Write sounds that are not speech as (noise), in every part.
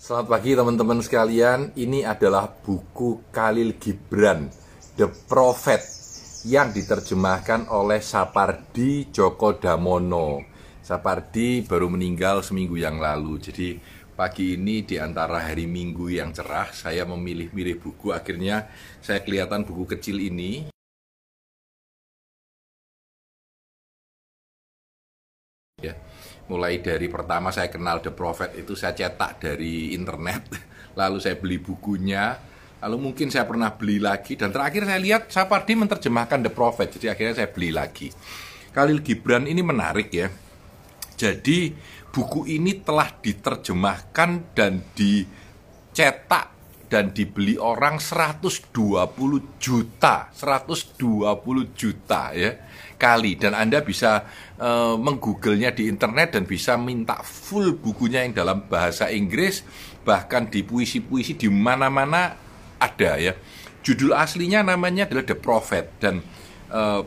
Selamat pagi teman-teman sekalian. Ini adalah buku Khalil Gibran, The Prophet, yang diterjemahkan oleh Sapardi Djoko Damono. Sapardi baru meninggal seminggu yang lalu. Jadi pagi ini di antara hari Minggu yang cerah, saya memilih-milih buku. Akhirnya saya kelihatan buku kecil ini. Ya mulai dari pertama saya kenal The Prophet itu saya cetak dari internet, (laughs) lalu saya beli bukunya, lalu mungkin saya pernah beli lagi, dan terakhir saya lihat Sapardi menerjemahkan The Prophet, jadi akhirnya saya beli lagi. Khalil Gibran ini menarik ya, jadi buku ini telah diterjemahkan dan dicetak dan dibeli orang 120 juta, 120 juta ya kali dan Anda bisa uh, menggooglenya di internet dan bisa minta full bukunya yang dalam bahasa Inggris bahkan di puisi-puisi di mana-mana ada ya. Judul aslinya namanya adalah The Prophet dan uh,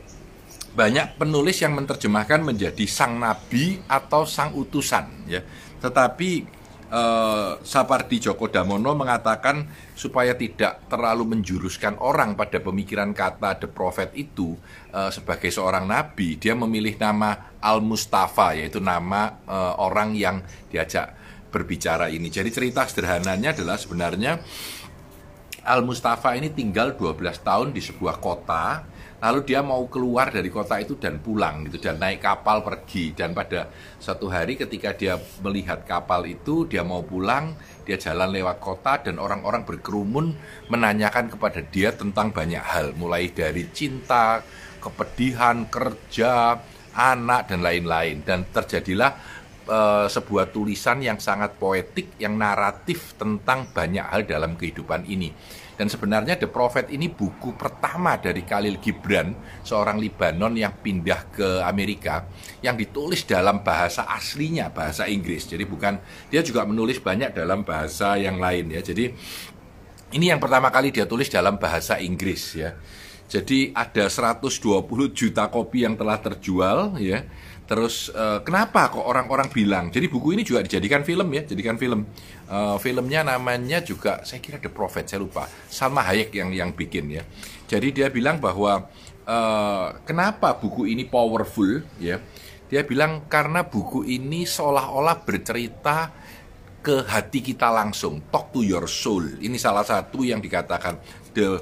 banyak penulis yang menerjemahkan menjadi sang nabi atau sang utusan ya. Tetapi uh, Sapardi Djoko Damono mengatakan supaya tidak terlalu menjuruskan orang pada pemikiran kata the prophet itu uh, sebagai seorang nabi, dia memilih nama Al Mustafa yaitu nama uh, orang yang diajak berbicara ini. Jadi cerita sederhananya adalah sebenarnya Al Mustafa ini tinggal 12 tahun di sebuah kota lalu dia mau keluar dari kota itu dan pulang gitu dan naik kapal pergi. Dan pada satu hari ketika dia melihat kapal itu dia mau pulang dia jalan lewat kota dan orang-orang berkerumun menanyakan kepada dia tentang banyak hal. Mulai dari cinta kepedihan kerja anak dan lain-lain. Dan terjadilah uh, sebuah tulisan yang sangat poetik yang naratif tentang banyak hal dalam kehidupan ini dan sebenarnya The Prophet ini buku pertama dari Khalil Gibran, seorang Libanon yang pindah ke Amerika, yang ditulis dalam bahasa aslinya, bahasa Inggris. Jadi bukan dia juga menulis banyak dalam bahasa yang lain ya. Jadi ini yang pertama kali dia tulis dalam bahasa Inggris ya. Jadi ada 120 juta kopi yang telah terjual ya Terus uh, kenapa kok orang-orang bilang? Jadi buku ini juga dijadikan film ya, jadikan film. Uh, filmnya namanya juga saya kira The Prophet, saya lupa. Sama Hayek yang yang bikin ya. Jadi dia bilang bahwa uh, kenapa buku ini powerful ya? Dia bilang karena buku ini seolah-olah bercerita ke hati kita langsung, talk to your soul. Ini salah satu yang dikatakan the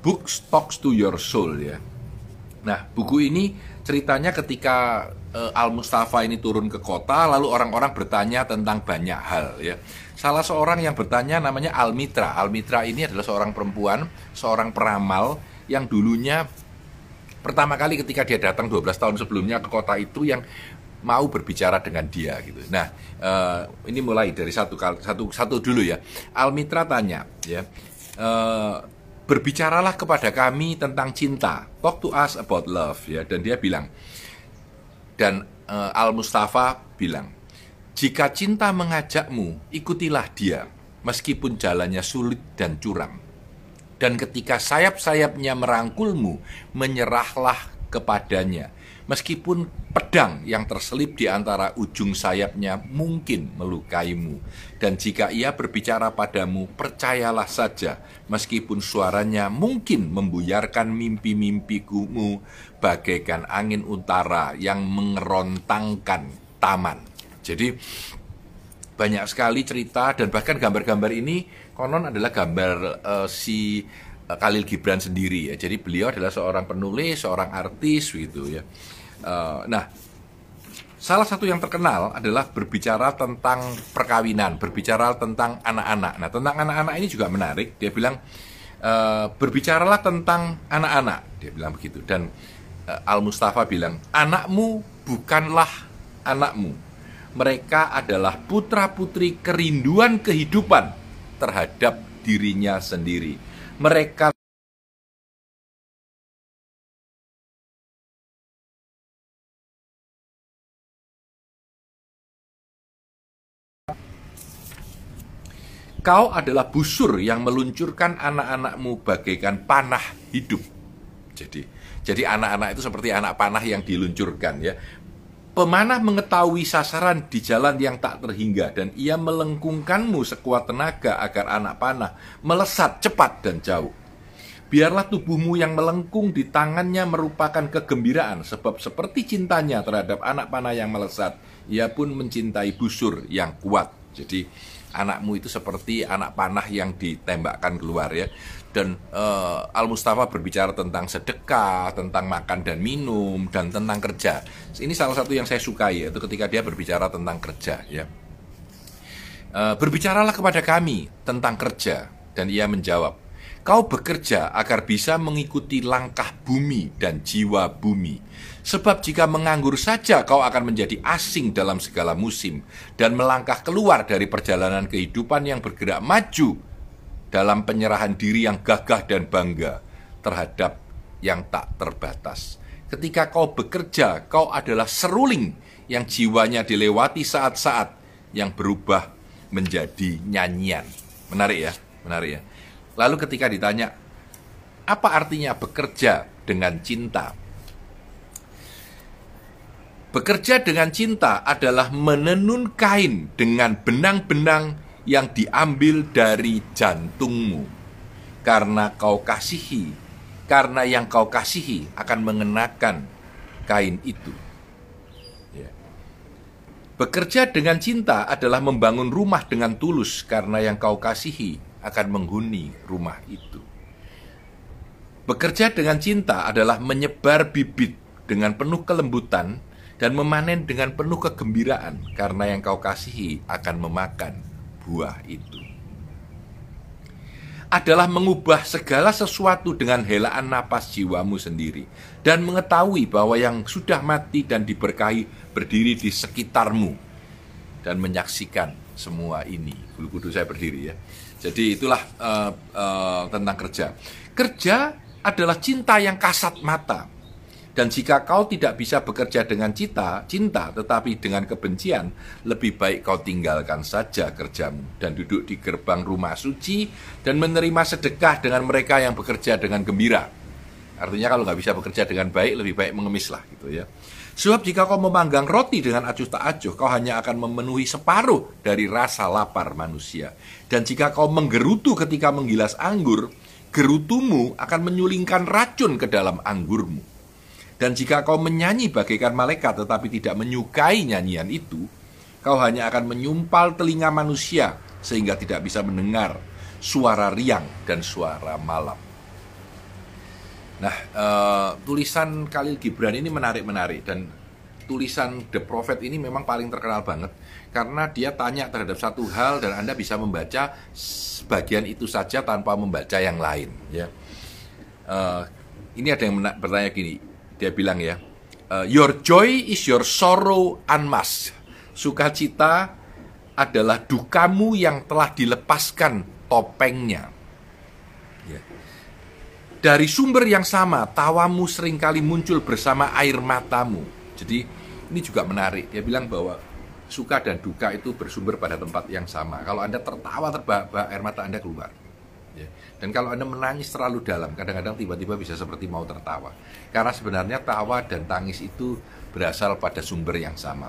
book talks to your soul ya. Nah, buku ini ceritanya ketika uh, Al Mustafa ini turun ke kota lalu orang-orang bertanya tentang banyak hal ya. Salah seorang yang bertanya namanya Al Mitra. Al Mitra ini adalah seorang perempuan, seorang peramal yang dulunya pertama kali ketika dia datang 12 tahun sebelumnya ke kota itu yang mau berbicara dengan dia gitu. Nah, uh, ini mulai dari satu satu satu dulu ya. Al Mitra tanya ya. Uh, berbicaralah kepada kami tentang cinta. Talk to us about love ya. Dan dia bilang dan uh, Al Mustafa bilang, jika cinta mengajakmu, ikutilah dia, meskipun jalannya sulit dan curam. Dan ketika sayap-sayapnya merangkulmu, menyerahlah kepadanya, meskipun pedang yang terselip di antara ujung sayapnya mungkin melukaimu. Dan jika ia berbicara padamu, percayalah saja, meskipun suaranya mungkin membuyarkan mimpi-mimpimu bagaikan angin utara yang mengerontangkan taman. Jadi banyak sekali cerita dan bahkan gambar-gambar ini konon adalah gambar uh, si uh, Khalil Gibran sendiri ya. Jadi beliau adalah seorang penulis, seorang artis gitu ya. Uh, nah, salah satu yang terkenal adalah berbicara tentang perkawinan, berbicara tentang anak-anak. Nah, tentang anak-anak ini juga menarik. Dia bilang uh, berbicaralah tentang anak-anak. Dia bilang begitu. Dan uh, Al Mustafa bilang, anakmu bukanlah anakmu. Mereka adalah putra-putri kerinduan kehidupan terhadap dirinya sendiri. Mereka Kau adalah busur yang meluncurkan anak-anakmu bagaikan panah hidup. Jadi, jadi anak-anak itu seperti anak panah yang diluncurkan ya. Pemanah mengetahui sasaran di jalan yang tak terhingga dan ia melengkungkanmu sekuat tenaga agar anak panah melesat cepat dan jauh. Biarlah tubuhmu yang melengkung di tangannya merupakan kegembiraan sebab seperti cintanya terhadap anak panah yang melesat, ia pun mencintai busur yang kuat. Jadi anakmu itu seperti anak panah yang ditembakkan keluar ya dan uh, Al Mustafa berbicara tentang sedekah, tentang makan dan minum, dan tentang kerja. Ini salah satu yang saya sukai yaitu ketika dia berbicara tentang kerja. Ya, uh, berbicaralah kepada kami tentang kerja, dan ia menjawab, kau bekerja agar bisa mengikuti langkah bumi dan jiwa bumi. Sebab jika menganggur saja kau akan menjadi asing dalam segala musim dan melangkah keluar dari perjalanan kehidupan yang bergerak maju dalam penyerahan diri yang gagah dan bangga terhadap yang tak terbatas. Ketika kau bekerja, kau adalah seruling yang jiwanya dilewati saat-saat yang berubah menjadi nyanyian. Menarik ya, menarik ya. Lalu ketika ditanya, apa artinya bekerja dengan cinta? Bekerja dengan cinta adalah menenun kain dengan benang-benang yang diambil dari jantungmu. Karena kau kasihi, karena yang kau kasihi akan mengenakan kain itu. Ya. Bekerja dengan cinta adalah membangun rumah dengan tulus karena yang kau kasihi akan menghuni rumah itu. Bekerja dengan cinta adalah menyebar bibit dengan penuh kelembutan dan memanen dengan penuh kegembiraan karena yang kau kasihi akan memakan buah itu adalah mengubah segala sesuatu dengan helaan napas jiwamu sendiri dan mengetahui bahwa yang sudah mati dan diberkahi berdiri di sekitarmu dan menyaksikan semua ini. Bulu kudus saya berdiri ya. Jadi itulah uh, uh, tentang kerja. Kerja adalah cinta yang kasat mata dan jika kau tidak bisa bekerja dengan cinta, cinta tetapi dengan kebencian, lebih baik kau tinggalkan saja kerjamu dan duduk di gerbang rumah suci dan menerima sedekah dengan mereka yang bekerja dengan gembira. Artinya kalau nggak bisa bekerja dengan baik, lebih baik mengemislah gitu ya. Sebab jika kau memanggang roti dengan acuh tak acuh, kau hanya akan memenuhi separuh dari rasa lapar manusia. Dan jika kau menggerutu ketika menggilas anggur, gerutumu akan menyulingkan racun ke dalam anggurmu. Dan jika kau menyanyi bagaikan malaikat tetapi tidak menyukai nyanyian itu, kau hanya akan menyumpal telinga manusia sehingga tidak bisa mendengar suara riang dan suara malam. Nah, uh, tulisan Khalil Gibran ini menarik-menarik dan tulisan The Prophet ini memang paling terkenal banget karena dia tanya terhadap satu hal dan Anda bisa membaca sebagian itu saja tanpa membaca yang lain. Ya, uh, ini ada yang bertanya gini, dia bilang ya, uh, your joy is your sorrow unmasked. Sukacita adalah dukamu yang telah dilepaskan topengnya. Dari sumber yang sama, tawamu sering kali muncul bersama air matamu. Jadi ini juga menarik. Dia bilang bahwa suka dan duka itu bersumber pada tempat yang sama. Kalau Anda tertawa terbahak air mata Anda keluar. Ya. Dan kalau Anda menangis terlalu dalam, kadang-kadang tiba-tiba bisa seperti mau tertawa. Karena sebenarnya tawa dan tangis itu berasal pada sumber yang sama.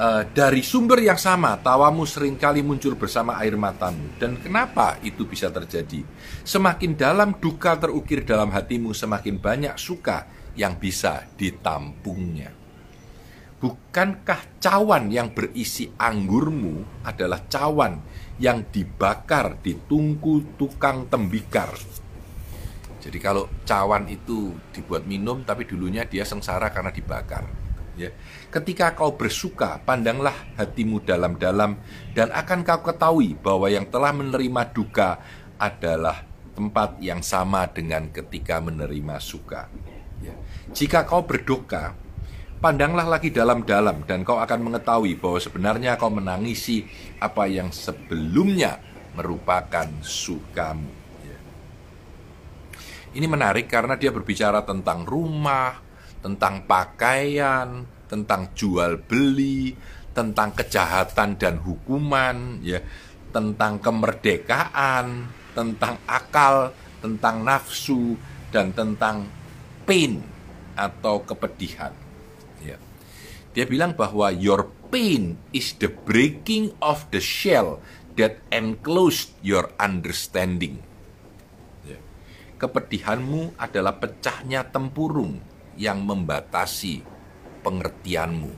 Uh, dari sumber yang sama, tawamu sering kali muncul bersama air matamu. Dan kenapa itu bisa terjadi? Semakin dalam duka terukir dalam hatimu, semakin banyak suka yang bisa ditampungnya. Bukankah cawan yang berisi anggurmu adalah cawan yang dibakar di tungku tukang tembikar? Jadi kalau cawan itu dibuat minum tapi dulunya dia sengsara karena dibakar. Ya. Ketika kau bersuka, pandanglah hatimu dalam-dalam dan akan kau ketahui bahwa yang telah menerima duka adalah tempat yang sama dengan ketika menerima suka. Ya. Jika kau berduka, Pandanglah lagi dalam-dalam dan kau akan mengetahui bahwa sebenarnya kau menangisi apa yang sebelumnya merupakan sukamu. Ya. Ini menarik karena dia berbicara tentang rumah, tentang pakaian, tentang jual beli, tentang kejahatan dan hukuman, ya, tentang kemerdekaan, tentang akal, tentang nafsu, dan tentang pain atau kepedihan. Yeah. Dia bilang bahwa your pain is the breaking of the shell that enclosed your understanding. Ya. Kepedihanmu adalah pecahnya tempurung yang membatasi pengertianmu.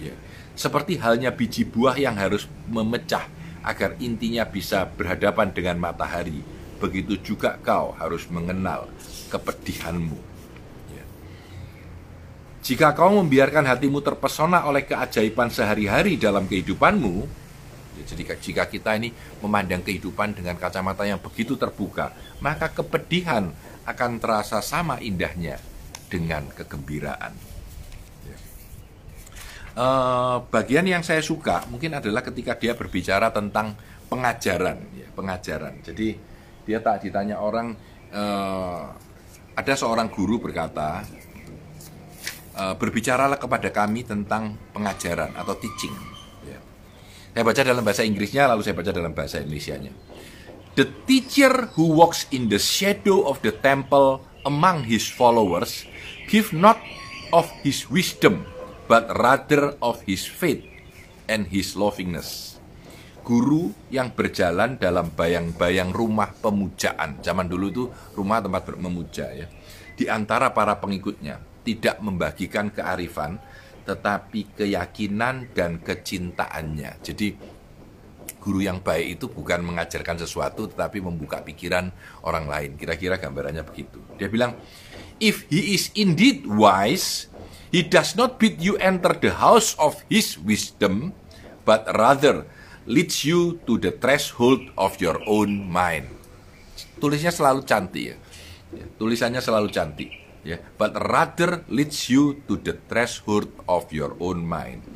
Ya. Seperti halnya biji buah yang harus memecah agar intinya bisa berhadapan dengan matahari. Begitu juga kau harus mengenal kepedihanmu. Jika kau membiarkan hatimu terpesona oleh keajaiban sehari-hari dalam kehidupanmu, ya, jadi jika kita ini memandang kehidupan dengan kacamata yang begitu terbuka, maka kepedihan akan terasa sama indahnya dengan kegembiraan. Uh, bagian yang saya suka mungkin adalah ketika dia berbicara tentang pengajaran, ya, pengajaran. Jadi dia tak ditanya orang, uh, ada seorang guru berkata, uh, berbicaralah kepada kami tentang pengajaran atau teaching. Ya. Saya baca dalam bahasa Inggrisnya, lalu saya baca dalam bahasa Indonesia-nya. The teacher who walks in the shadow of the temple among his followers give not of his wisdom, but rather of his faith and his lovingness. Guru yang berjalan dalam bayang-bayang rumah pemujaan. Zaman dulu itu rumah tempat memuja ya. Di antara para pengikutnya tidak membagikan kearifan, tetapi keyakinan dan kecintaannya. Jadi guru yang baik itu bukan mengajarkan sesuatu, tetapi membuka pikiran orang lain. Kira-kira gambarannya begitu. Dia bilang, if he is indeed wise, he does not bid you enter the house of his wisdom, but rather leads you to the threshold of your own mind. Tulisnya selalu cantik ya. Tulisannya selalu cantik ya, but rather leads you to the threshold of your own mind.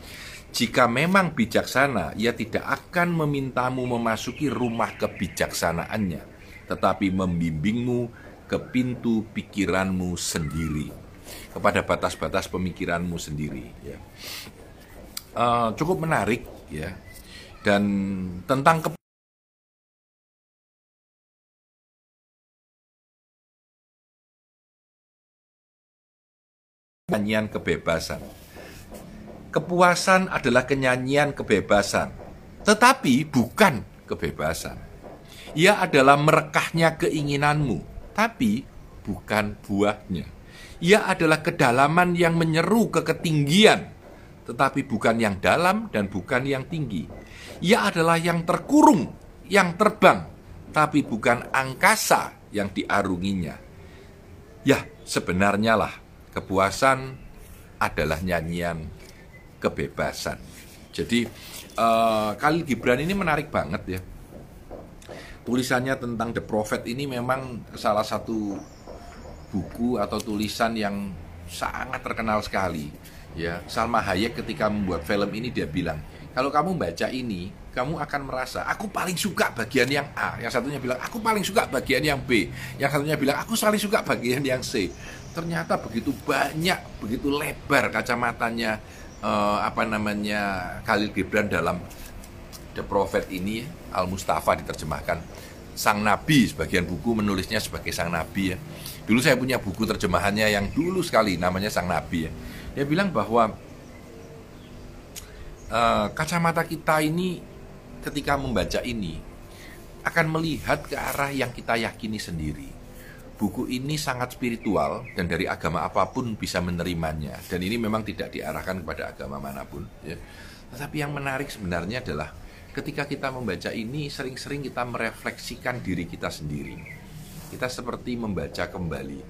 Jika memang bijaksana, ia tidak akan memintamu memasuki rumah kebijaksanaannya, tetapi membimbingmu ke pintu pikiranmu sendiri, kepada batas-batas pemikiranmu sendiri. Ya. Uh, cukup menarik, ya, dan tentang ke Kenyanyian kebebasan. Kepuasan adalah kenyanyian kebebasan, tetapi bukan kebebasan. Ia adalah merekahnya keinginanmu, tapi bukan buahnya. Ia adalah kedalaman yang menyeru ke ketinggian, tetapi bukan yang dalam dan bukan yang tinggi. Ia adalah yang terkurung, yang terbang, tapi bukan angkasa yang diarunginya. Ya, sebenarnya lah kepuasan adalah nyanyian kebebasan. Jadi uh, Khalil Gibran ini menarik banget ya. Tulisannya tentang The Prophet ini memang salah satu buku atau tulisan yang sangat terkenal sekali. Ya, Salma Hayek ketika membuat film ini dia bilang, kalau kamu baca ini, kamu akan merasa aku paling suka bagian yang A, yang satunya bilang aku paling suka bagian yang B, yang satunya bilang aku paling suka bagian yang C. Ternyata begitu banyak, begitu lebar kacamatanya uh, apa namanya Khalil Gibran dalam The Prophet ini Al Mustafa diterjemahkan sang nabi sebagian buku menulisnya sebagai sang nabi ya. Dulu saya punya buku terjemahannya yang dulu sekali namanya sang nabi ya. Dia bilang bahwa uh, kacamata kita ini ketika membaca ini akan melihat ke arah yang kita yakini sendiri buku ini sangat spiritual dan dari agama apa pun bisa menerimanya dan ini memang tidak diarahkan kepada agama mana pun ya. Tetapi yang menarik sebenarnya adalah ketika kita membaca ini sering-sering kita merefleksikan diri kita sendiri. Kita seperti membaca kembali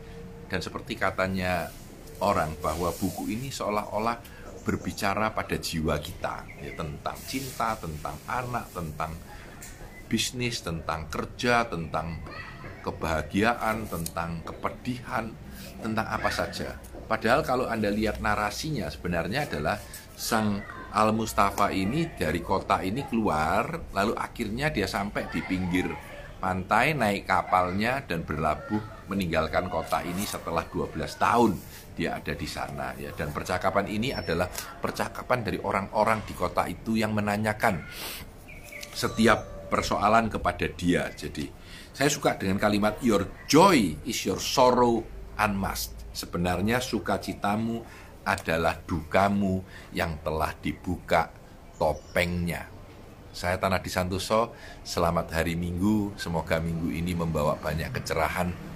dan seperti katanya orang bahwa buku ini seolah-olah berbicara pada jiwa kita ya, tentang cinta, tentang anak, tentang bisnis, tentang kerja, tentang kebahagiaan, tentang kepedihan, tentang apa saja. Padahal kalau Anda lihat narasinya sebenarnya adalah sang Al Mustafa ini dari kota ini keluar, lalu akhirnya dia sampai di pinggir pantai, naik kapalnya dan berlabuh meninggalkan kota ini setelah 12 tahun dia ada di sana ya dan percakapan ini adalah percakapan dari orang-orang di kota itu yang menanyakan setiap persoalan kepada dia. Jadi saya suka dengan kalimat your joy is your sorrow unmasked. Sebenarnya sukacitamu adalah dukamu yang telah dibuka topengnya. Saya Tanah di Santoso, selamat hari Minggu. Semoga minggu ini membawa banyak kecerahan